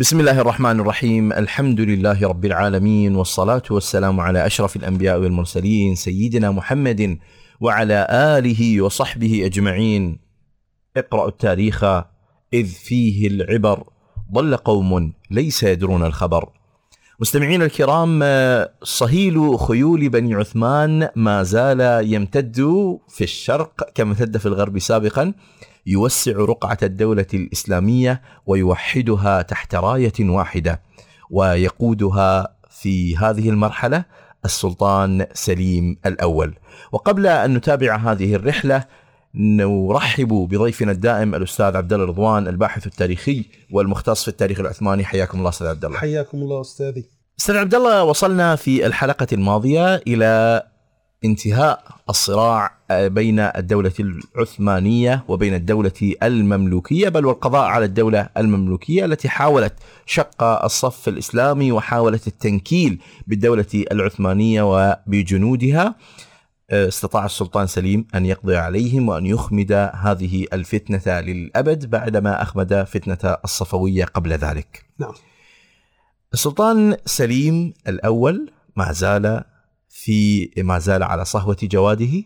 بسم الله الرحمن الرحيم الحمد لله رب العالمين والصلاة والسلام على أشرف الأنبياء والمرسلين سيدنا محمد وعلى آله وصحبه أجمعين اقرأوا التاريخ إذ فيه العبر ضل قوم ليس يدرون الخبر مستمعينا الكرام صهيل خيول بني عثمان ما زال يمتد في الشرق كما امتد في الغرب سابقا يوسع رقعة الدولة الإسلامية ويوحدها تحت راية واحدة ويقودها في هذه المرحلة السلطان سليم الأول وقبل أن نتابع هذه الرحلة نرحب بضيفنا الدائم الأستاذ عبد الله رضوان الباحث التاريخي والمختص في التاريخ العثماني حياكم الله أستاذ عبد الله. حياكم الله أستاذي. أستاذ عبد الله وصلنا في الحلقة الماضية إلى انتهاء الصراع بين الدولة العثمانية وبين الدولة المملوكية بل والقضاء على الدولة المملوكية التي حاولت شق الصف الإسلامي وحاولت التنكيل بالدولة العثمانية وبجنودها. استطاع السلطان سليم أن يقضي عليهم وأن يخمد هذه الفتنة للأبد بعدما أخمد فتنة الصفوية قبل ذلك. نعم. السلطان سليم الأول ما زال في ما زال على صهوة جواده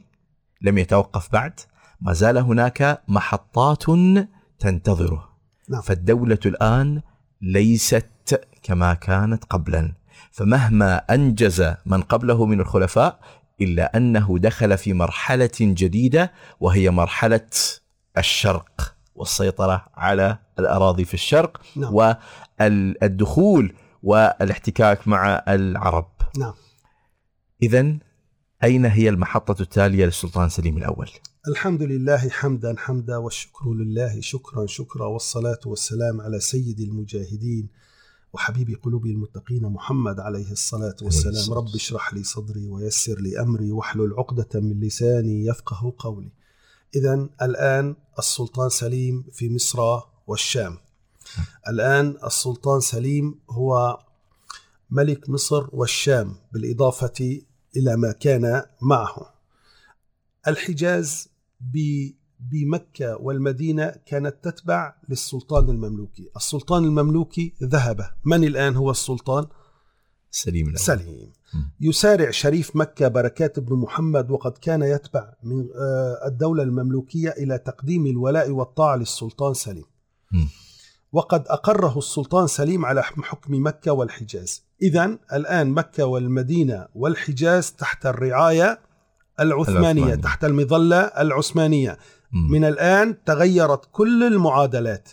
لم يتوقف بعد ما زال هناك محطات تنتظره نعم. فالدولة الآن ليست كما كانت قبلا فمهما أنجز من قبله من الخلفاء إلا أنه دخل في مرحلة جديدة وهي مرحلة الشرق والسيطرة على الأراضي في الشرق نعم. والدخول والاحتكاك مع العرب نعم إذا أين هي المحطة التالية للسلطان سليم الأول؟ الحمد لله حمدا حمدا والشكر لله شكرا شكرا والصلاة والسلام على سيد المجاهدين وحبيب قلوب المتقين محمد عليه الصلاة والسلام. رب اشرح لي صدري ويسر لي أمري واحلل عقدة من لساني يفقه قولي. إذا الآن السلطان سليم في مصر والشام. الآن السلطان سليم هو ملك مصر والشام بالإضافة إلى ما كان معه الحجاز بمكة والمدينة كانت تتبع للسلطان المملوكي السلطان المملوكي ذهب من الآن هو السلطان؟ سليم الأول. سليم يسارع شريف مكة بركات بن محمد وقد كان يتبع من الدولة المملوكية إلى تقديم الولاء والطاعة للسلطان سليم م. وقد أقره السلطان سليم على حكم مكة والحجاز إذا الآن مكة والمدينة والحجاز تحت الرعاية العثمانية العثمانية. تحت المظلة العثمانية م. من الآن تغيرت كل المعادلات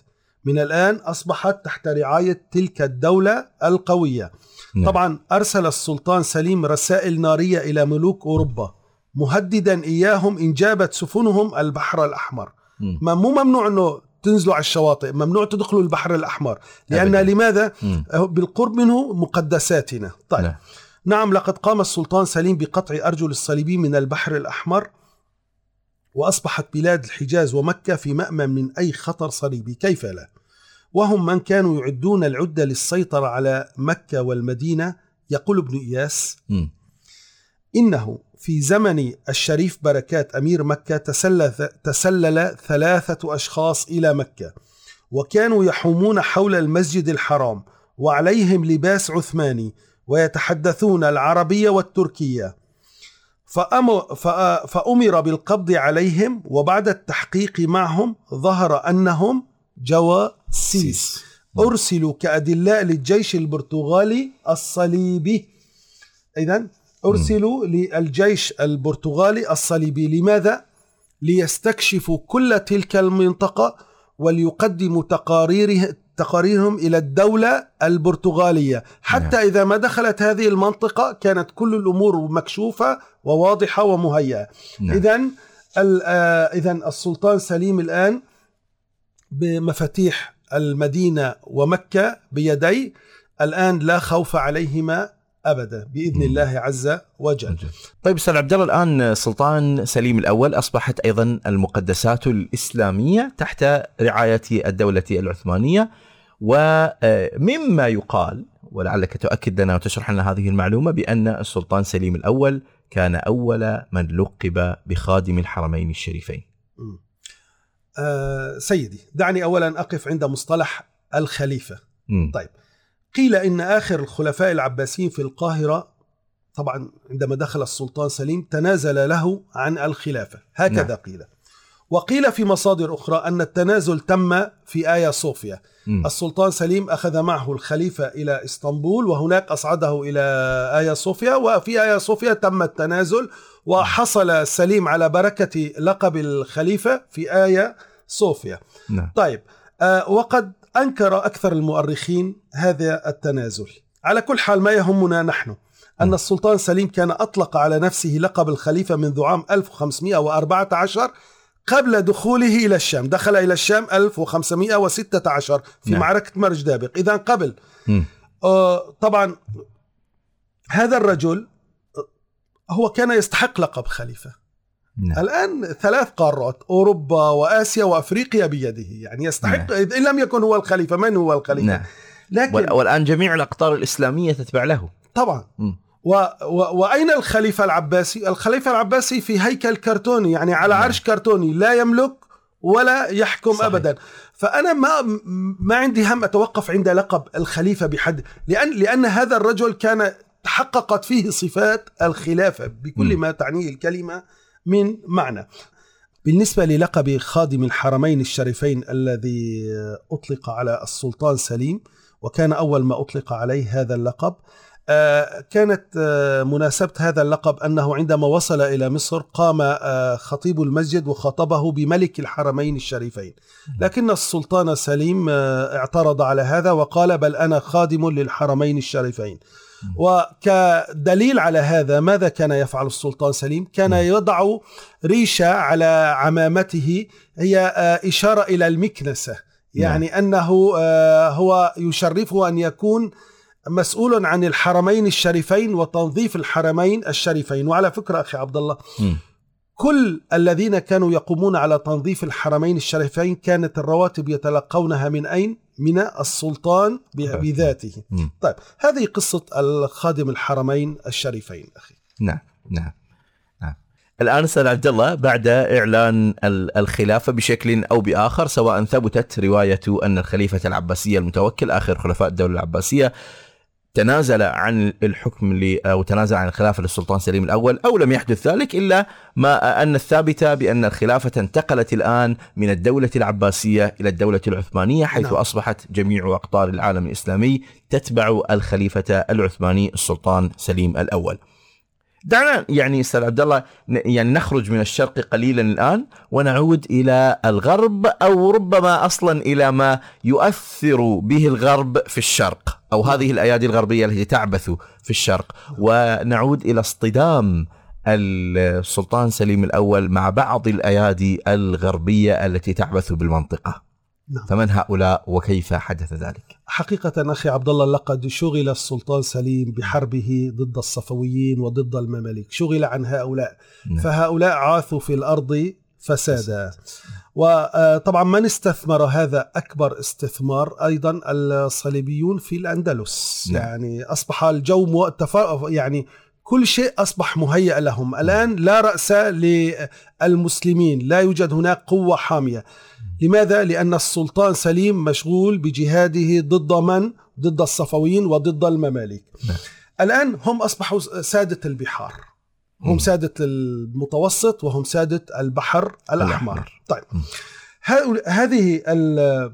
من الآن أصبحت تحت رعاية تلك الدولة القوية نعم. طبعا أرسل السلطان سليم رسائل نارية إلى ملوك أوروبا مهددا إياهم إن جابت سفنهم البحر الأحمر م. ما مو ممنوع أنه تنزلوا على الشواطئ ممنوع تدخلوا البحر الأحمر لأن أبداً. لماذا؟ م. بالقرب منه مقدساتنا طيب نعم. نعم لقد قام السلطان سليم بقطع أرجل الصليبيين من البحر الأحمر وأصبحت بلاد الحجاز ومكة في مأمن من أي خطر صليبي كيف لا وهم من كانوا يعدون العدة للسيطرة على مكة والمدينة يقول ابن إياس م. إنه في زمن الشريف بركات أمير مكة تسلل, تسلل ثلاثة أشخاص إلى مكة وكانوا يحومون حول المسجد الحرام وعليهم لباس عثماني ويتحدثون العربية والتركية. فأم- فأ- فأمر بالقبض عليهم وبعد التحقيق معهم ظهر أنهم جواسيس. أرسلوا كأدلاء للجيش البرتغالي الصليبي. إذا أرسلوا للجيش البرتغالي الصليبي لماذا؟ ليستكشفوا كل تلك المنطقة وليقدموا تقاريره تقاريرهم إلى الدولة البرتغالية حتى نعم. إذا ما دخلت هذه المنطقة كانت كل الأمور مكشوفة وواضحة ومهيئة نعم. إذا إذا السلطان سليم الآن بمفاتيح المدينة ومكة بيدي الآن لا خوف عليهما أبدا بإذن مم. الله عز وجل طيب أستاذ عبد الله الآن السلطان سليم الأول أصبحت أيضا المقدسات الإسلامية تحت رعاية الدولة العثمانية ومما يقال ولعلك تؤكد لنا وتشرح لنا هذه المعلومة بأن السلطان سليم الأول كان أول من لقب بخادم الحرمين الشريفين. آه سيدي دعني أولا أقف عند مصطلح الخليفة مم. طيب قيل إن آخر الخلفاء العباسيين في القاهرة طبعا عندما دخل السلطان سليم تنازل له عن الخلافة. هكذا نعم. قيل. وقيل في مصادر أخرى أن التنازل تم في آيا صوفيا. مم. السلطان سليم أخذ معه الخليفة إلى إسطنبول وهناك أصعده إلى آيا صوفيا وفي آيا صوفيا تم التنازل وحصل سليم على بركة لقب الخليفة في آيا صوفيا. نعم. طيب آه، وقد أنكر أكثر المؤرخين هذا التنازل على كل حال ما يهمنا نحن أن. السلطان سليم كان أطلق على نفسه لقب الخليفة منذ عام 1514 قبل دخوله إلى الشام دخل إلى الشام 1516 في نعم. معركة مرج دابق إذا قبل. آه، طبعا هذا الرجل هو كان يستحق لقب خليفة نعم. الآن ثلاث قارات أوروبا وآسيا وأفريقيا بيده يعني يستحق إن لم يكن هو الخليفة. من هو الخليفة؟ نعم. لكن وال- والآن جميع الأقطار الإسلامية تتبع له. طبعا. مم. و و وأين الخليفة العباسي؟ الخليفة العباسي في هيكل كرتوني يعني على نعم. عرش كرتوني لا يملك ولا يحكم صحيح. ابدا. فأنا ما ما عندي هم أتوقف عند لقب الخليفة بحد لأن لأن هذا الرجل كان تحققت فيه صفات الخلافة بكل م. ما تعنيه الكلمة. من معنى. بالنسبة للقب خادم الحرمين الشريفين الذي أطلق على السلطان سليم وكان أول ما أطلق عليه هذا اللقب آه، كانت آه، مناسبة هذا اللقب أنه عندما وصل إلى مصر قام آه، خطيب المسجد وخطبه بملك الحرمين الشريفين. لكن السلطان سليم اعترض على هذا وقال بل أنا خادم للحرمين الشريفين. وكدليل على هذا ماذا كان يفعل السلطان سليم؟ كان يضع ريشة على عمامته هي آه، إشارة إلى المكنسة. يعني أنه آه، هو يشرفه أن يكون مسؤول عن الحرمين الشريفين وتنظيف الحرمين الشريفين. وعلى فكرة أخي عبد الله. كل الذين كانوا يقومون على تنظيف الحرمين الشريفين كانت الرواتب يتلقونها من أين؟ من السلطان ب- بذاته. طيب هذه قصة الخادم الحرمين الشريفين أخي نعم نعم نعم الآن أستاذ عبد الله بعد إعلان ال- الخلافة بشكل أو بآخر سواء ثبتت رواية أن الخليفة العباسية المتوكل آخر خلفاء الدولة العباسية تنازل عن الحكم ل أو تنازل عن الخلافة للسلطان سليم الأول أو لم يحدث ذلك إلا ما أن الثابت بأن الخلافة انتقلت الآن من الدولة العباسية إلى الدولة العثمانية حيث نعم. أصبحت جميع أقطار العالم الإسلامي تتبع الخليفة العثماني السلطان سليم الأول دعنا يعني أستاذ عبد الله يعني نخرج من الشرق قليلا الآن ونعود إلى الغرب أو ربما أصلا إلى ما يؤثر به الغرب في الشرق أو هذه الأيادي الغربية التي تعبث في الشرق. ونعود إلى اصطدام السلطان سليم الأول مع بعض الأيادي الغربية التي تعبث بالمنطقة. نعم. فمن هؤلاء وكيف حدث ذلك؟ حقيقة أخي عبد الله لقد شغل السلطان سليم بحربه ضد الصفويين وضد المماليك شغل عن هؤلاء نعم. فهؤلاء عاثوا في الأرض فسادا وطبعا من استثمر هذا أكبر استثمار أيضا الصليبيون في الأندلس نعم. يعني أصبح الجو يعني كل شيء أصبح مهيأ لهم الآن لا رأس للمسلمين لا يوجد هناك قوة حامية لماذا؟ لأن السلطان سليم مشغول بجهاده ضد من؟ ضد الصفويين وضد المماليك. الآن هم أصبحوا سادة البحار هم. سادة المتوسط وهم سادة البحر الأحمر. طيب هذه ال-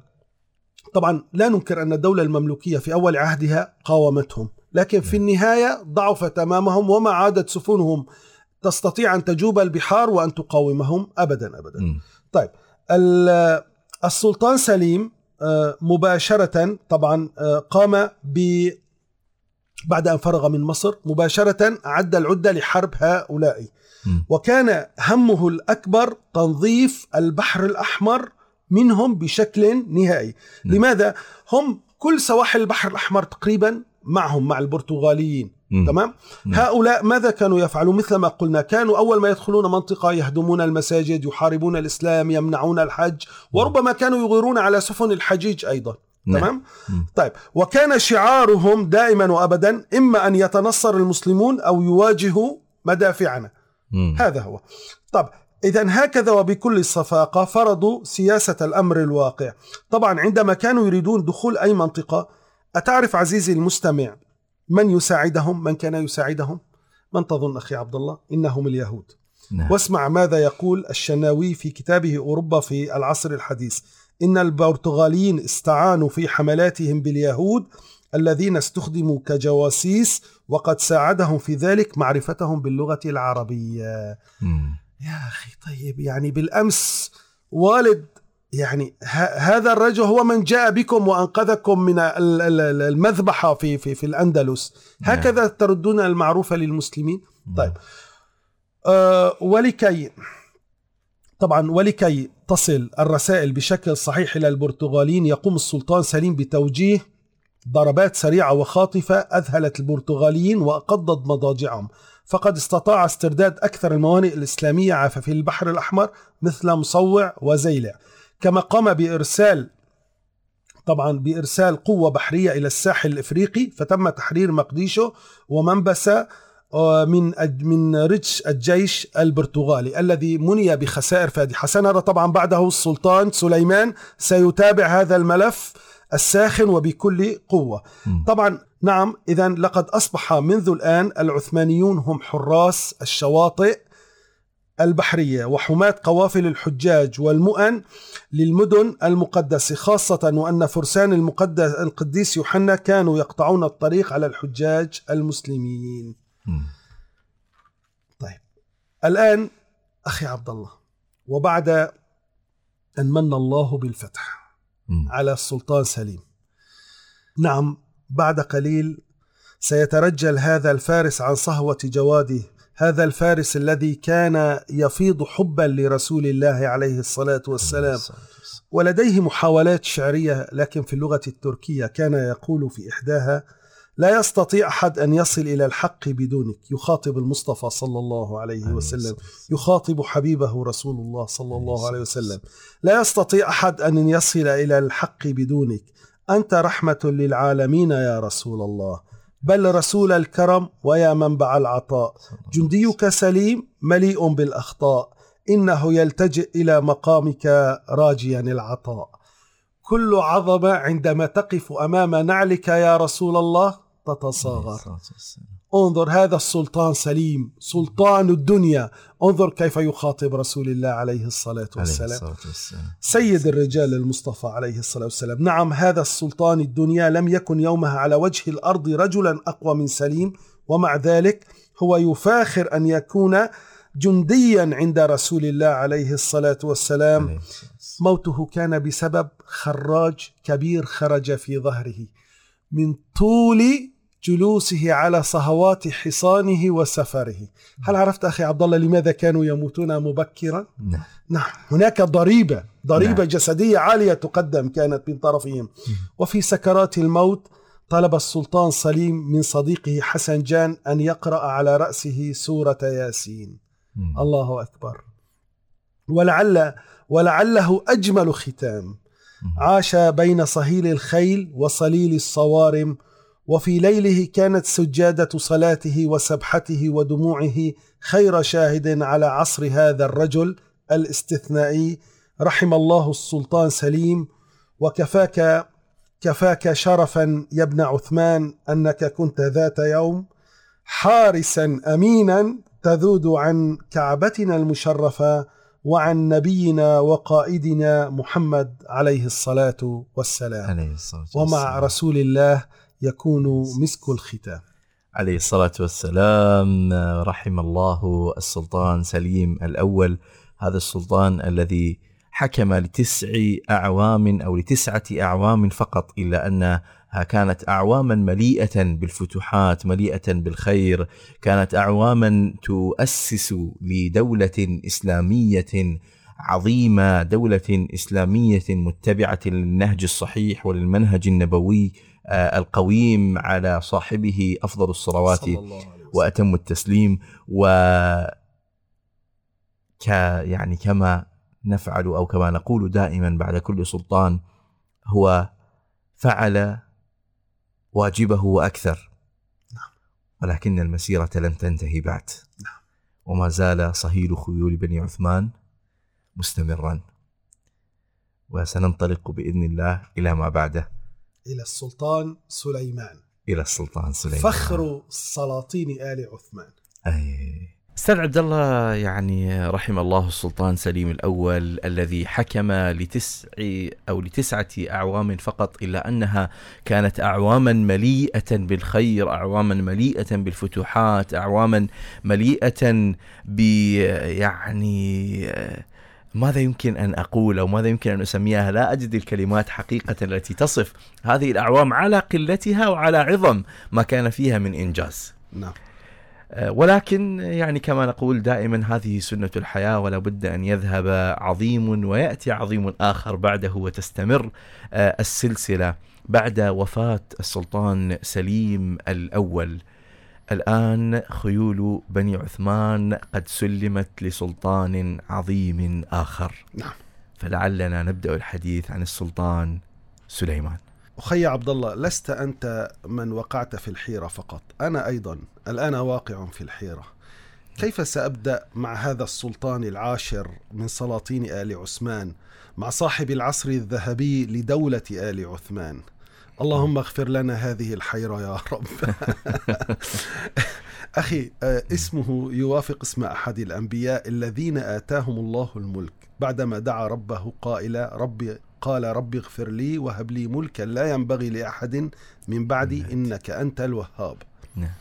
طبعا لا ننكر أن الدولة المملوكية في أول عهدها قاومتهم لكن في النهاية ضعفت أمامهم وما عادت سفنهم تستطيع أن تجوب البحار وأن تقاومهم أبدا أبدا مم. طيب ال- السلطان سليم آه، مباشرة طبعا آه، قام ب بعد أن فرغ من مصر مباشرة أعد العدة لحرب هؤلاء مم. وكان همه الأكبر تنظيف البحر الأحمر منهم بشكل نهائي نعم. لماذا؟ هم كل سواحل البحر الأحمر تقريبا معهم مع البرتغاليين مم. تمام نعم. هؤلاء ماذا كانوا يفعلون مثل ما قلنا كانوا أول ما يدخلون منطقة يهدمون المساجد يحاربون الإسلام يمنعون الحج وربما كانوا يغيرون على سفن الحجيج أيضا نعم. تمام مم. طيب وكان شعارهم دائما وأبدا إما أن يتنصر المسلمون أو يواجهوا مدافعنا مم. هذا هو طب إذا هكذا وبكل صفاقة فرضوا سياسة الأمر الواقع طبعا عندما كانوا يريدون دخول أي منطقة أتعرف عزيزي المستمع من يساعدهم؟ من كان يساعدهم؟ من تظن أخي عبد الله؟ إنهم اليهود. نعم. واسمع ماذا يقول الشناوي في كتابه أوروبا في العصر الحديث. إن البرتغاليين استعانوا في حملاتهم باليهود الذين استخدموا كجواسيس وقد ساعدهم في ذلك معرفتهم باللغة العربية. مم. يا أخي طيب يعني بالأمس والد يعني ه- هذا الرجل هو من جاء بكم وأنقذكم من ال- ال- ال- المذبحة في, في, في الأندلس. نعم. هكذا تردون المعروف للمسلمين. طيب. آه ولكي طبعا ولكي تصل الرسائل بشكل صحيح إلى البرتغاليين يقوم السلطان سليم بتوجيه ضربات سريعة وخاطفة أذهلت البرتغاليين وقضت مضاجعهم. فقد استطاع استرداد أكثر الموانئ الإسلامية في البحر الأحمر مثل مصوع وزيلع. كما قام بإرسال طبعا بإرسال قوة بحرية إلى الساحل الإفريقي فتم تحرير مقديشو ومنبسة آه، من من رجش الجيش البرتغالي الذي مني بخسائر فادحة سنرى طبعا بعده السلطان سليمان سيتابع هذا الملف الساخن وبكل قوة. طبعا نعم إذا لقد أصبح منذ الآن العثمانيون هم حراس الشواطئ البحرية وحماة قوافل الحجاج والمؤن للمدن المقدسة خاصة وأن فرسان المقدس القديس يوحنا كانوا يقطعون الطريق على الحجاج المسلمين. طيب الآن أخي عبد الله وبعد أن من الله بالفتح. على السلطان سليم نعم بعد قليل سيترجل هذا الفارس عن صهوة جواده هذا الفارس الذي كان يفيض حبا لرسول الله عليه الصلاة والسلام. ولديه محاولات شعرية لكن في اللغة التركية كان يقول في إحداها لا يستطيع أحد أن يصل إلى الحق بدونك. يخاطب المصطفى صلى الله عليه وسلم. يخاطب حبيبه رسول الله صلى الله عليه وسلم. لا يستطيع أحد أن يصل إلى الحق بدونك. أنت رحمة للعالمين يا رسول الله. بل رسول الكرم ويا منبع العطاء. جنديك سليم مليء بالأخطاء. إنه يلتجئ إلى مقامك راجيا العطاء. كل عظمة عندما تقف أمام نعلك يا رسول الله تتصاغر. انظر هذا السلطان سليم سلطان الدنيا. انظر كيف يخاطب رسول الله عليه الصلاة عليه والسلام. الصلاة والسلام. سيد الرجال المصطفى عليه الصلاة والسلام. نعم هذا السلطان الدنيا لم يكن يومها على وجه الأرض رجلا أقوى من سليم ومع ذلك هو يفاخر أن يكون جنديا عند رسول الله عليه الصلاة والسلام. عليه الصلاة والسلام. موته كان بسبب خراج كبير خرج في ظهره من طول جلوسه على صهوات حصانه وسفره. هل عرفت أخي عبد الله لماذا كانوا يموتون مبكرا؟ نعم. نعم هناك ضريبة ضريبة نعم. جسدية عالية تقدم كانت من طرفهم. وفي سكرات الموت طلب السلطان سليم من صديقه حسن جان أن يقرأ على رأسه سورة ياسين. مم. الله أكبر. ولعل ولعله أجمل ختام. عاش بين صهيل الخيل وصليل الصوارم وفي ليله كانت سجادة صلاته وسبحته ودموعه خير شاهد على عصر هذا الرجل الاستثنائي. رحم الله السلطان سليم. وكفاك كفاك شرفا يا ابن عثمان أنك كنت ذات يوم حارسا امينا تذود عن كعبتنا المشرفة وعن نبينا وقائدنا محمد عليه الصلاة والسلام. عليه الصلاة ومع والسلام. رسول الله يكون مسك الختام. عليه الصلاة والسلام رحم الله السلطان سليم الأول. هذا السلطان الذي حكم لتسع أعوام أو لتسعة أعوام فقط إلا أنها كانت أعواما مليئة بالفتوحات مليئة بالخير كانت أعواما تؤسس لدولة إسلامية عظيمة دولة إسلامية متبعة للنهج الصحيح وللمنهج النبوي. القويم على صاحبه أفضل الصلوات. وأتم التسليم و ك يعني كما نفعل أو كما نقول دائما بعد كل سلطان هو فعل واجبه وأكثر ولكن المسيرة لم تنتهي بعد. وما زال صهيل خيول بني عثمان مستمرا. وسننطلق بإذن الله إلى ما بعده. إلى السلطان سليمان. إلى السلطان سليمان. فخر سلاطين آل عثمان. أي. أستاذ عبد الله يعني رحم الله السلطان سليم الأول الذي حكم لتسع أو لتسعة أعوام فقط إلا أنها كانت أعواما مليئة بالخير، أعواما مليئة بالفتوحات، أعواما مليئة ب يعني ماذا يمكن أن أقول أو ماذا يمكن أن أسميها؟ لا أجد الكلمات حقيقة التي تصف هذه الأعوام على قلتها وعلى عظم ما كان فيها من إنجاز. نعم. آه، ولكن يعني كما نقول دائما هذه سنة الحياة ولا بد أن يذهب عظيم ويأتي عظيم آخر بعده وتستمر آه، السلسلة بعد وفاة السلطان سليم الأول. الآن خيول بني عثمان قد سلمت لسلطان عظيم آخر. نعم. فلعلنا نبدأ الحديث عن السلطان سليمان. أخي عبد الله لست أنت من وقعت في الحيرة فقط. أنا أيضا. الآن واقع في الحيرة. كيف سأبدأ مع هذا السلطان العاشر من سلاطين آل عثمان مع صاحب العصر الذهبي لدولة آل عثمان؟ اللهم اغفر لنا هذه الحيرة يا رب. أخي آه، اسمه يوافق اسم أحد الأنبياء الذين آتاهم الله الملك. بعدما دعا ربه قائلا ربي قال رب اغفر لي وهب لي ملكا لا ينبغي لأحد من بعدي نعم. إنك أنت الوهاب. نعم.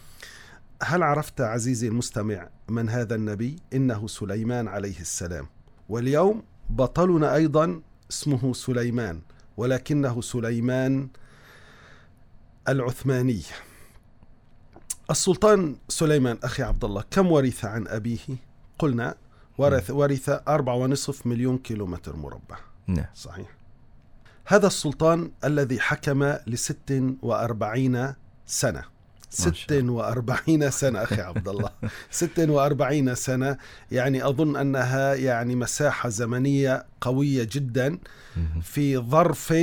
هل عرفت عزيزي المستمع من هذا النبي؟ إنه سليمان عليه السلام. واليوم بطلنا أيضا اسمه سليمان ولكنه سليمان العثماني. السلطان سليمان أخي عبد الله كم ورث عن أبيه؟ قلنا ورث ورث أربع ونصف مليون كيلومتر مربع. نعم. صحيح. هذا السلطان الذي حكم لست وأربعين سنة. ست وأربعين سنة أخي عبد الله ست وأربعين سنة يعني أظن أنها يعني مساحة زمنية قوية جدا. في ظرف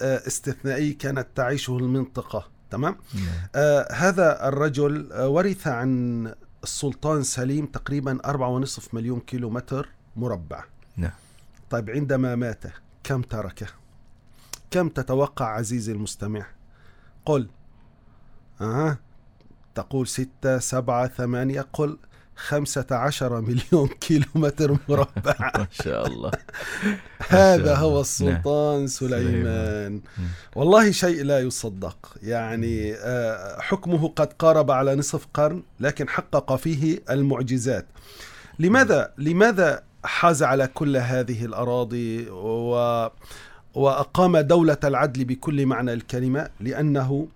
استثنائي كانت تعيشه المنطقة تمام نعم. آه هذا الرجل آه ورث عن السلطان سليم تقريبا أربعة ونصف مليون كيلو متر مربع نعم. طيب عندما مات كم تركه كم تتوقع عزيزي المستمع قل أه. تقول ستة سبعة ثمانية قل خمسة عشر مليون كيلو متر مربع. ما شاء الله. هذا. هو نعم. السلطان سليمان. والله شيء لا يصدق. يعني آه، حكمه قد قارب على نصف قرن لكن حقق فيه المعجزات. لماذا لماذا حاز على كل هذه الأراضي و وأقام دولة العدل بكل معنى الكلمة؟ لأنه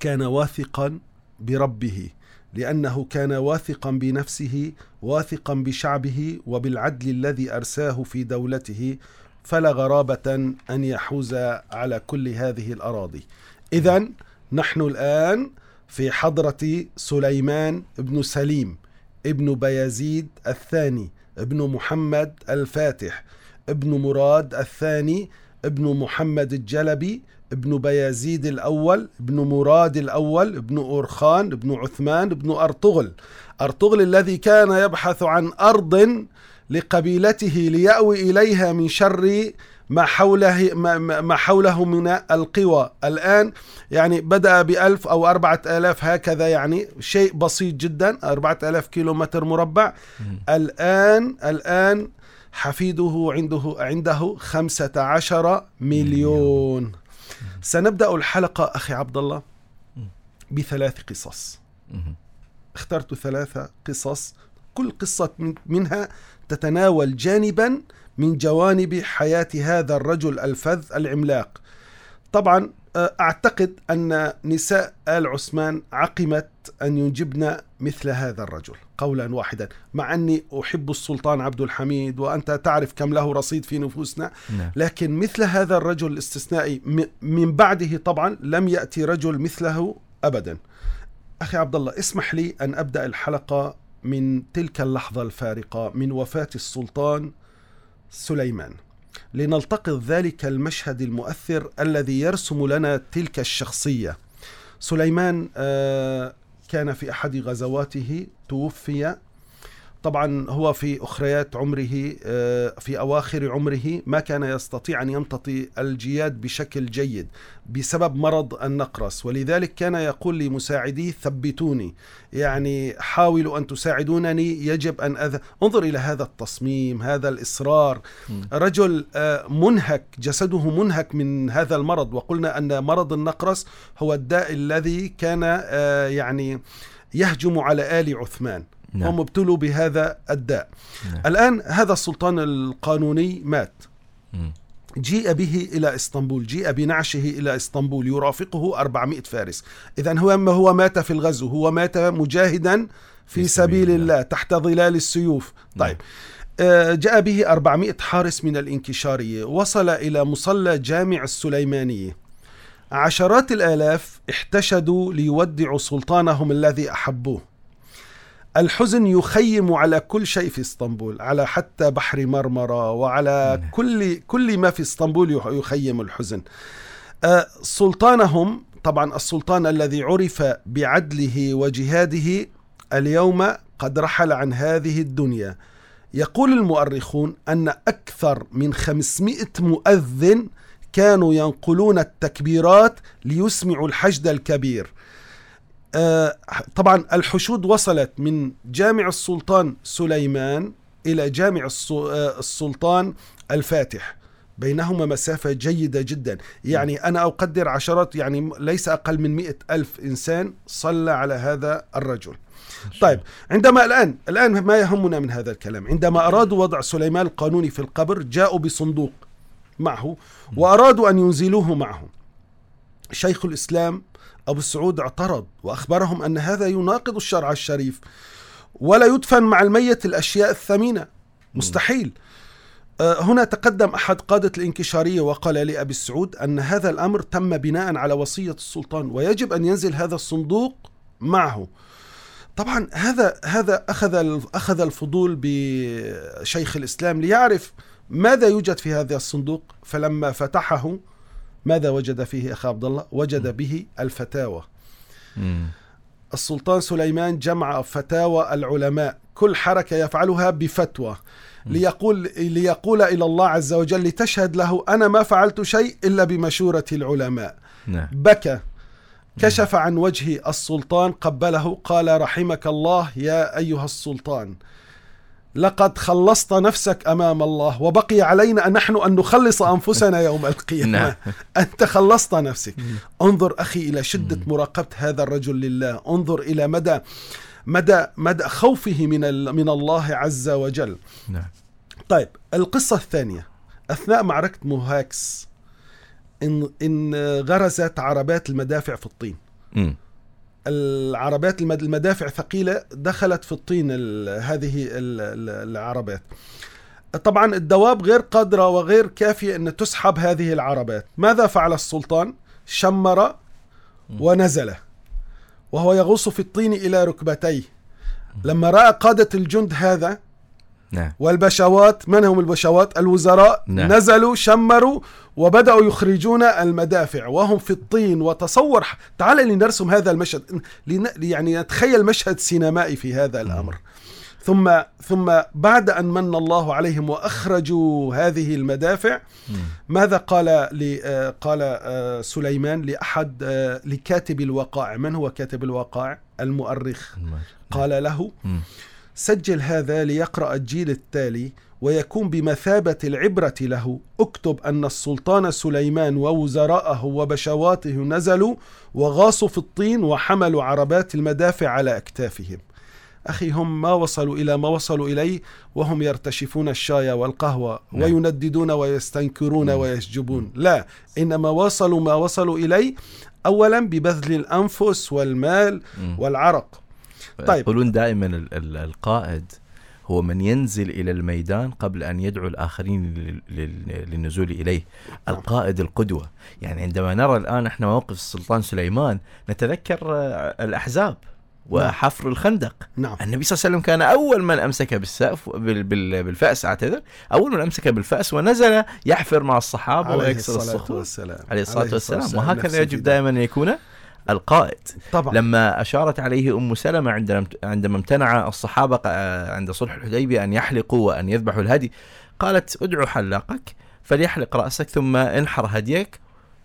كان واثقا بربه. لأنه كان واثقا بنفسه واثقا بشعبه وبالعدل الذي أرساه في دولته فلا غرابة أن يحوز على كل هذه الأراضي. إذا نحن الآن في حضرة سليمان بن سليم ابن بيازيد الثاني ابن محمد الفاتح ابن مراد الثاني ابن محمد الجلبي ابن بيازيد الأول ابن مراد الأول ابن أورخان ابن عثمان ابن أرطغل أرطغل الذي كان يبحث عن أرض لقبيلته ليأوي إليها من شر ما حوله ما, حوله من القوى. الآن يعني بدأ بألف أو أربعة آلاف هكذا يعني شيء بسيط جدا أربعة آلاف كيلو متر مربع. الآن الآن حفيده عنده عنده خمسة عشر مليون. سنبدأ الحلقة أخي عبد الله بثلاث قصص. اخترت ثلاثة قصص كل قصة من- منها تتناول جانبا من جوانب حياة هذا الرجل الفذ العملاق. طبعا أعتقد أن نساء آل عثمان عقمت أن ينجبن مثل هذا الرجل قولا واحدا مع أني أحب السلطان عبد الحميد وأنت تعرف كم له رصيد في نفوسنا نعم. لكن مثل هذا الرجل الاستثنائي من بعده طبعا لم يأتي رجل مثله أبدا. أخي عبد الله اسمح لي أن أبدأ الحلقة من تلك اللحظة الفارقة من وفاة السلطان سليمان. لنلتقط ذلك المشهد المؤثر الذي يرسم لنا تلك الشخصية. سليمان آه، كان في أحد غزواته توفي طبعا هو في أخريات عمره آه، في أواخر عمره ما كان يستطيع أن يمتطي الجياد بشكل جيد بسبب مرض النقرس. ولذلك كان يقول لمساعديه ثبتوني يعني حاولوا أن تساعدونني يجب أن أذ... انظر إلى هذا التصميم هذا الإصرار. رجل آه، منهك جسده منهك من هذا المرض. وقلنا أن مرض النقرس هو الداء الذي كان آه، يعني يهجم على آل عثمان. نعم. هم ابتلوا بهذا الداء. نعم. الآن هذا السلطان القانوني مات. جيء به إلى إسطنبول جيء بنعشه إلى إسطنبول يرافقه 400 فارس. إذا هو ما هو مات في الغزو؟ هو مات مجاهدا في, في سبيل الله. الله تحت ظلال السيوف. نعم. طيب. آه، جاء به 400 حارس من الانكشارية وصل إلى مصلى جامع السليمانية عشرات الآلاف احتشدوا ليودعوا سلطانهم الذي أحبوه. الحزن يخيم على كل شيء في اسطنبول على حتى بحر مرمرة وعلى. كل كل ما في اسطنبول يخيم الحزن آه، سلطانهم طبعا السلطان الذي عرف بعدله وجهاده اليوم قد رحل عن هذه الدنيا يقول المؤرخون أن أكثر من 500 مؤذن كانوا ينقلون التكبيرات ليسمعوا الحشد الكبير طبعا الحشود وصلت من جامع السلطان سليمان إلى جامع آه، السلطان الفاتح. بينهما مسافة جيدة جدا. يعني أنا أقدر عشرات يعني ليس أقل من مئة ألف إنسان صلى على هذا الرجل. طيب عندما الآن الآن ما يهمنا من هذا الكلام. عندما أرادوا وضع سليمان القانوني في القبر جاءوا بصندوق معه وأرادوا أن ينزلوه معه. شيخ الإسلام أبو السعود اعترض وأخبرهم أن هذا يناقض الشرع الشريف ولا يدفن مع الميت الأشياء الثمينة. مستحيل. آه، هنا تقدم أحد قادة الانكشارية وقال لأبي السعود أن هذا الأمر تم بناء على وصية السلطان ويجب أن ينزل هذا الصندوق معه. طبعا هذا هذا أخذ أخذ الفضول بشيخ الإسلام ليعرف ماذا يوجد في هذا الصندوق. فلما فتحه ماذا وجد فيه أخ عبد الله؟ وجد به الفتاوى. السلطان سليمان جمع فتاوى العلماء. كل حركة يفعلها بفتوى. ليقول ليقول إلى الله عز وجل لتشهد له أنا ما فعلت شيء إلا بمشورة العلماء. نعم. بكى. كشف عن وجه السلطان قبله قال رحمك الله يا أيها السلطان. لقد خلصت نفسك أمام الله وبقي علينا ان نحن أن نخلص أنفسنا يوم القيامة. نعم. أنت خلصت نفسك. انظر أخي إلى شدة مراقبة هذا الرجل لله. انظر إلى مدى مدى مدى خوفه من من الله عز وجل. نعم. طيب القصة الثانية. أثناء معركة موهاكس إن إن غرزت عربات المدافع في الطين. العربات المدافع ثقيلة دخلت في الطين هذه العربات طبعا الدواب غير قادرة وغير كافية إن تسحب هذه العربات ماذا فعل السلطان؟ شمر ونزل وهو يغوص في الطين إلى ركبتيه. لما رأى قادة الجند هذا نعم. والبشوات من هم البشوات؟ الوزراء. نعم. نزلوا شمروا وبدأوا يخرجون المدافع وهم في الطين. وتصور تعال لنرسم هذا المشهد. يعني نتخيل مشهد سينمائي في هذا الأمر. ثم ثم بعد أن من الله عليهم وأخرجوا هذه المدافع ماذا قال قال آه، سليمان لأحد آه، لكاتب الوقائع؟ من هو كاتب الوقائع؟ المؤرخ. قال له سجل هذا ليقرأ الجيل التالي ويكون بمثابة العبرة له. اكتب أن السلطان سليمان ووزراءه وبشواته نزلوا وغاصوا في الطين وحملوا عربات المدافع على أكتافهم. أخي هم ما وصلوا إلى ما وصلوا إليه وهم يرتشفون الشاي والقهوة نعم. وينددون ويستنكرون نعم. ويسجبون. لا إنما وصلوا ما وصلوا إليه أولا ببذل الأنفس والمال والعرق. طيب. يقولون دائما القائد هو من ينزل إلى الميدان قبل أن يدعو الآخرين للنزول إليه نعم. القائد القدوة يعني عندما نرى الآن إحنا موقف السلطان سليمان نتذكر آه، الأحزاب نعم. وحفر الخندق نعم. النبي صلى الله عليه وسلم كان أول من أمسك بالسقف بالفأس أعتذر أول من أمسك بالفأس ونزل يحفر مع الصحابة ويكسر الصخور والسلام. عليه الصلاة والسلام وهكذا يجب دائما أن يكون القائد. طبعا. لما أشارت عليه أم سلمة عندما عندما امتنع الصحابة آه، عند صلح الحديبية أن يحلقوا وأن يذبحوا الهدي قالت ادعو حلاقك فليحلق رأسك ثم انحر هديك.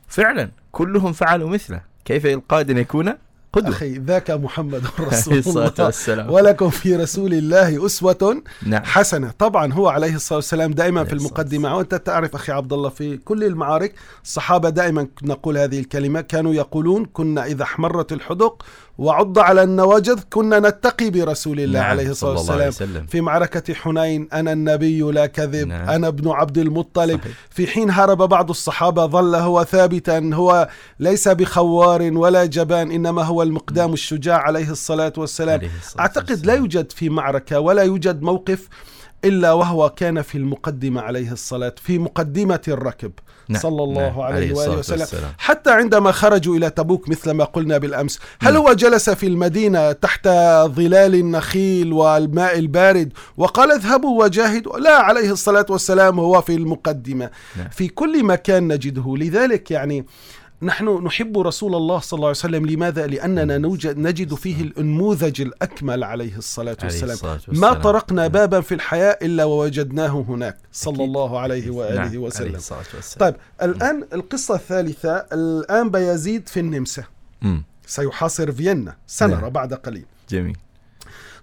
فعلا كلهم فعلوا مثله. كيف القائد أن يكون قدوة. أخي ذاك محمد رسول الله. والسلام. ولكم في رسول الله أسوة نعم. حسنة. طبعا هو عليه الصلاة والسلام دائما في المقدمة. وأنت تعرف أخي عبد الله في كل المعارك الصحابة دائما نقول هذه الكلمة كانوا يقولون كنا إذا احمرت الحدق وعض على النواجذ كنا نتقي برسول الله نعم، عليه الصلاة صلى الله عليه والسلام وسلم في معركة حنين أنا النبي لا كذب نعم. أنا ابن عبد المطلب صحيح. في حين هرب بعض الصحابة ظل هو ثابتا هو ليس بخوار ولا جبان إنما هو المقدام الشجاع عليه الصلاة والسلام عليه الصلاة أعتقد لا والسلام. يوجد في معركة ولا يوجد موقف إلا وهو كان في المقدمة عليه الصلاة في مقدمة الركب. نعم، صلى الله نعم، عليه عليه وآله وسلم. والسلام. حتى عندما خرجوا إلى تبوك مثل ما قلنا بالأمس هل هو جلس في المدينة تحت ظلال النخيل والماء البارد وقال اذهبوا وجاهدوا؟ لا عليه الصلاة والسلام هو في المقدمة. نعم. في كل مكان نجده. لذلك يعني نحن نحب رسول الله صلى الله عليه وسلم. لماذا؟ لأننا نوجد نجد فيه النموذج الأكمل عليه الصلاة عليه والسلام. ما. طرقنا بابا في الحياة إلا ووجدناه هناك. صلى. الله عليه نعم، وآله عليه وسلم. طيب الآن القصة الثالثة الآن بيزيد في النمسا. سيحاصر فيينا. سنرى نعم. بعد قليل. جميل.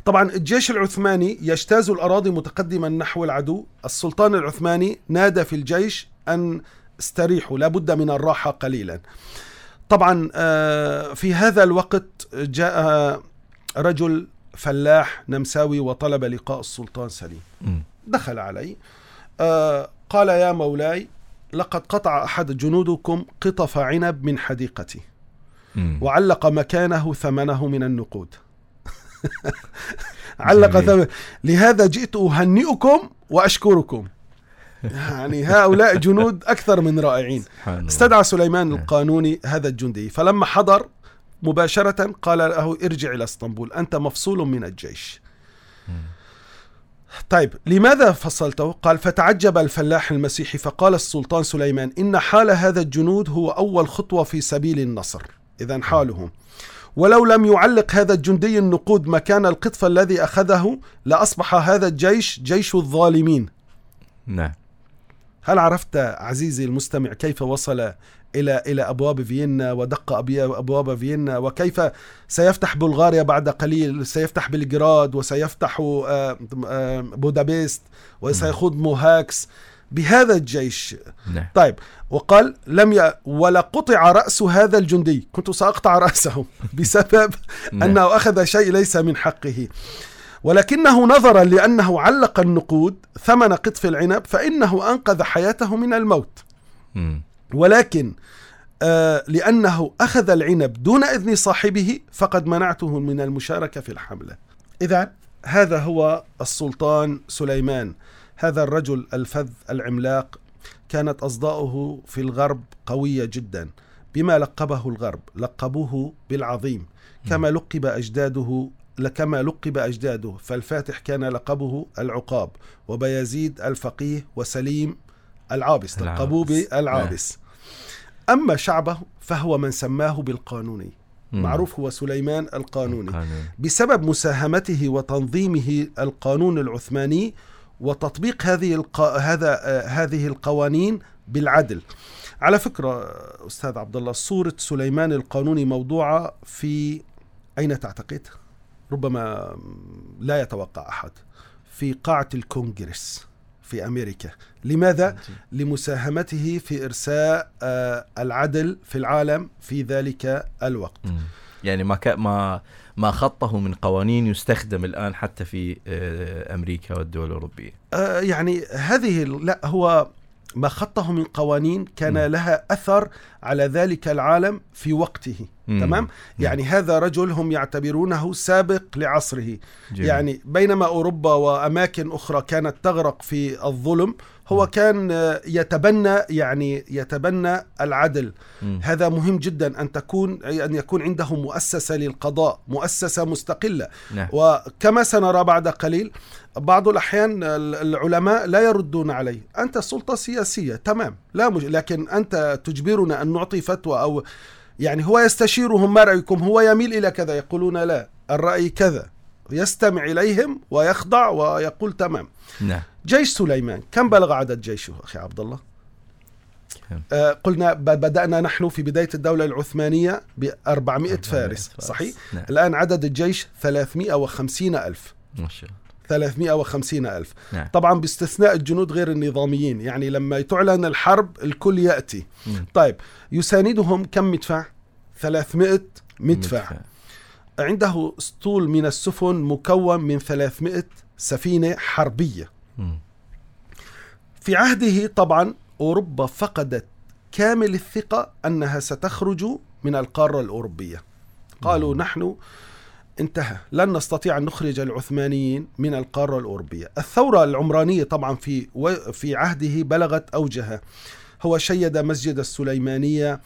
طبعا الجيش العثماني يجتاز الأراضي متقدما نحو العدو. السلطان العثماني نادى في الجيش أن استريحوا لابد من الراحة قليلا طبعا آه، في هذا الوقت جاء رجل فلاح نمساوي وطلب لقاء السلطان سليم. دخل علي آه، قال يا مولاي لقد قطع أحد جنودكم قطف عنب من حديقتي. وعلق مكانه ثمنه من النقود علق. ثمن لهذا جئت أهنئكم وأشكركم يعني هؤلاء جنود أكثر من رائعين. استدعى سليمان نعم. القانوني هذا الجندي. فلما حضر مباشرة قال له ارجع إلى إسطنبول أنت مفصول من الجيش. طيب لماذا فصلته؟ قال فتعجب الفلاح المسيحي فقال السلطان سليمان إن حال هذا الجنود هو أول خطوة في سبيل النصر. إذا حالهم. ولو لم يعلق هذا الجندي النقود مكان القطف الذي أخذه لأصبح هذا الجيش جيش الظالمين. نعم. هل عرفت عزيزي المستمع كيف وصل إلى إلى أبواب فيينا ودق أبواب فيينا وكيف سيفتح بلغاريا بعد قليل سيفتح بلغراد وسيفتح آه، آه، بودابست وسيخوض موهاكس بهذا الجيش. نعم. طيب وقال لم ي... ولقطع رأس هذا الجندي. كنت سأقطع رأسه بسبب نعم. أنه أخذ شيء ليس من حقه. ولكنه نظرا لأنه علق النقود ثمن قطف العنب فإنه أنقذ حياته من الموت. ولكن آه لأنه أخذ العنب دون إذن صاحبه فقد منعته من المشاركة في الحملة. إذا هذا هو السلطان سليمان. هذا الرجل الفذ العملاق. كانت أصداؤه في الغرب قوية جدا. بما لقبه الغرب لقبوه بالعظيم. كما لقب أجداده كما لقب أجداده فالفاتح كان لقبه العقاب وبيزيد الفقيه وسليم العابس العابس. لقبوه بالعابس أما شعبه فهو من سماه بالقانوني. معروف هو سليمان القانوني قانون. بسبب مساهمته وتنظيمه القانون العثماني وتطبيق هذه الق... هذا آه، هذه القوانين بالعدل. على فكرة آه، أستاذ عبد الله صورة سليمان القانوني موضوعة في أين تعتقد؟ ربما لا يتوقع أحد. في قاعة الكونغرس في أمريكا. لماذا؟ لمساهمته في إرساء آه، العدل في العالم في ذلك الوقت. يعني ما. ما ما خطه من قوانين يستخدم الآن حتى في آه، أمريكا والدول الأوروبية آه، يعني هذه لا هو ما خطه من قوانين كان مم. لها أثر على ذلك العالم في وقته مم. تمام يعني هذا رجل هم يعتبرونه سابق لعصره جميل. يعني بينما أوروبا وأماكن أخرى كانت تغرق في الظلم هو كان آه، يتبنى يعني يتبنى العدل. مم. هذا مهم جدا أن تكون أن يكون عنده مؤسسة للقضاء مؤسسة مستقلة. نعم. وكما سنرى بعد قليل بعض الأحيان العلماء لا يردون عليه. أنت سلطة سياسية تمام. لا مج... لكن أنت تجبرنا أن نعطي فتوى أو يعني هو يستشيرهم ما رأيكم هو يميل إلى كذا يقولون لا الرأي كذا. يستمع إليهم ويخضع ويقول تمام. نعم. جيش سليمان كم بلغ عدد جيشه أخي عبد الله؟ آه قلنا بدأنا نحن في بداية الدولة العثمانية ب 400 فارس. صحيح نعم. الآن عدد الجيش 350 ألف ما شاء الله 350 ألف نعم. طبعا باستثناء الجنود غير النظاميين يعني لما تعلن الحرب الكل يأتي مم. طيب يساندهم كم مدفع 300 مدفع عنده اسطول من السفن مكون من 300 سفينة حربية. في عهده طبعا أوروبا فقدت كامل الثقة أنها ستخرج من القارة الأوروبية. قالوا نحن انتهى لن نستطيع أن نخرج العثمانيين من القارة الأوروبية. الثورة العمرانية طبعا في في عهده بلغت أوجها. هو شيد مسجد السليمانية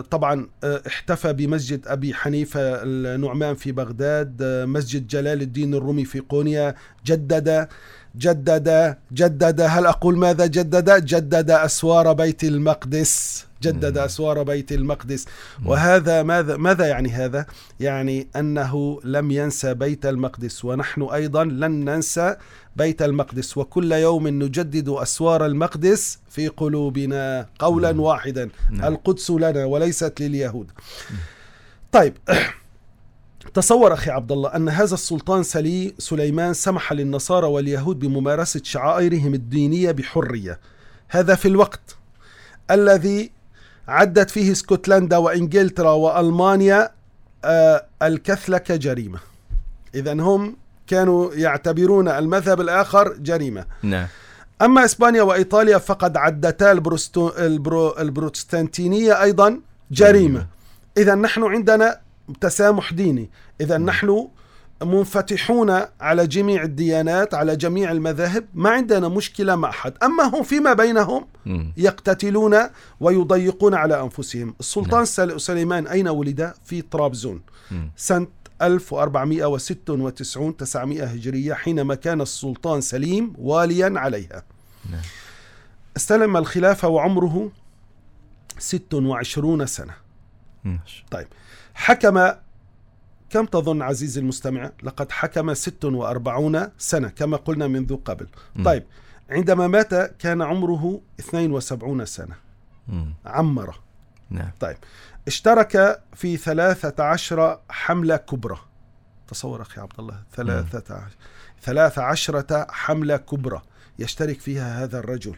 طبعا آه، احتفى بمسجد أبي حنيفة النعمان في بغداد. آه، مسجد جلال الدين الرومي في قونيا. جدد جدد جدد. هل أقول ماذا جدد؟ جدد أسوار بيت المقدس. جدد أسوار بيت المقدس. وهذا ماذا ماذا يعني هذا؟ يعني أنه لم ينسى بيت المقدس ونحن أيضا لن ننسى بيت المقدس. وكل يوم نجدد أسوار المقدس في قلوبنا قولا واحدا. القدس لنا وليست لليهود. طيب تصور أخي عبد الله أن هذا السلطان سلي سليمان سمح للنصارى واليهود بممارسة شعائرهم الدينية بحرية. هذا في الوقت الذي عدت فيه اسكتلندا وإنجلترا وألمانيا آه، الكثلكة كجريمة اذا هم كانوا يعتبرون المذهب الآخر جريمة. نعم. أما إسبانيا وإيطاليا فقد عدتا البروستو البرو البروتستانتينية أيضا جريمة. اذا نحن عندنا تسامح ديني. اذا نحن منفتحون على جميع الديانات على جميع المذاهب ما عندنا مشكلة مع أحد أما هم فيما بينهم. يقتتلون ويضيقون على أنفسهم السلطان نعم. سل- سليمان أين ولد في طرابزون. سنة 1496 900 هجرية حينما كان السلطان سليم واليا عليها نعم. استلم الخلافة وعمره 26 سنة طيب حكم كم تظن عزيزي المستمع؟ لقد حكم 46 سنة كما قلنا منذ قبل. مم. طيب عندما مات كان عمره 72 سنة. مم. عمره نعم. طيب اشترك في ثلاثة عشر حملة كبرى. تصور أخي عبد الله ثلاثة عشر. ثلاثة عشرة حملة كبرى يشترك فيها هذا الرجل.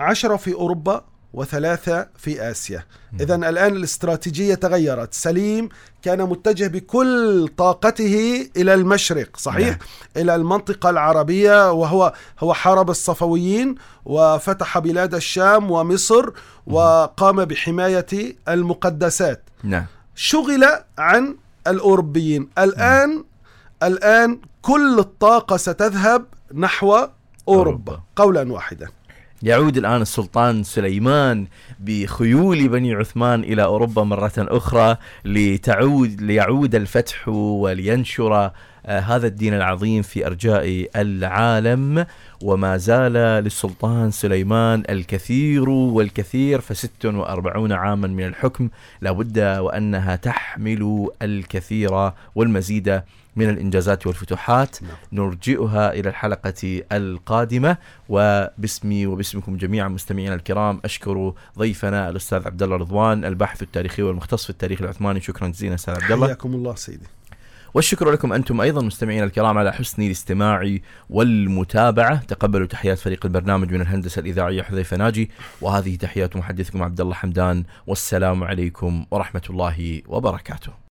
عشرة في أوروبا وثلاثة في آسيا. إذا الآن الاستراتيجية تغيرت. سليم كان متجه بكل طاقته إلى المشرق صحيح؟ نعم. إلى المنطقة العربية وهو هو حارب الصفويين وفتح بلاد الشام ومصر وقام بحماية المقدسات. نعم. شغل عن الأوروبيين. الآن الآن كل الطاقة ستذهب نحو أوروبا. أوروبا. قولا واحدا. يعود الآن السلطان سليمان بخيول بني عثمان إلى أوروبا مرة أخرى لتعود ليعود الفتح ولينشر آه، هذا الدين العظيم في أرجاء العالم. وما زال للسلطان سليمان الكثير والكثير فست وأربعون عاما من الحكم لابد وأنها تحمل الكثير والمزيد من الإنجازات والفتوحات. نرجئها إلى الحلقة القادمة. وباسمي وباسمكم جميعا مستمعينا الكرام أشكر ضيفنا الأستاذ عبد الله رضوان الباحث التاريخي والمختص في التاريخ العثماني. شكرا جزيلا أستاذ عبد الله. حياكم الله سيدي. والشكر لكم أنتم أيضا مستمعينا الكرام على حسن الاستماع والمتابعة. تقبلوا تحيات فريق البرنامج من الهندسة الإذاعية حذيفة ناجي. وهذه تحيات محدثكم عبد الله حمدان. والسلام عليكم ورحمة الله وبركاته.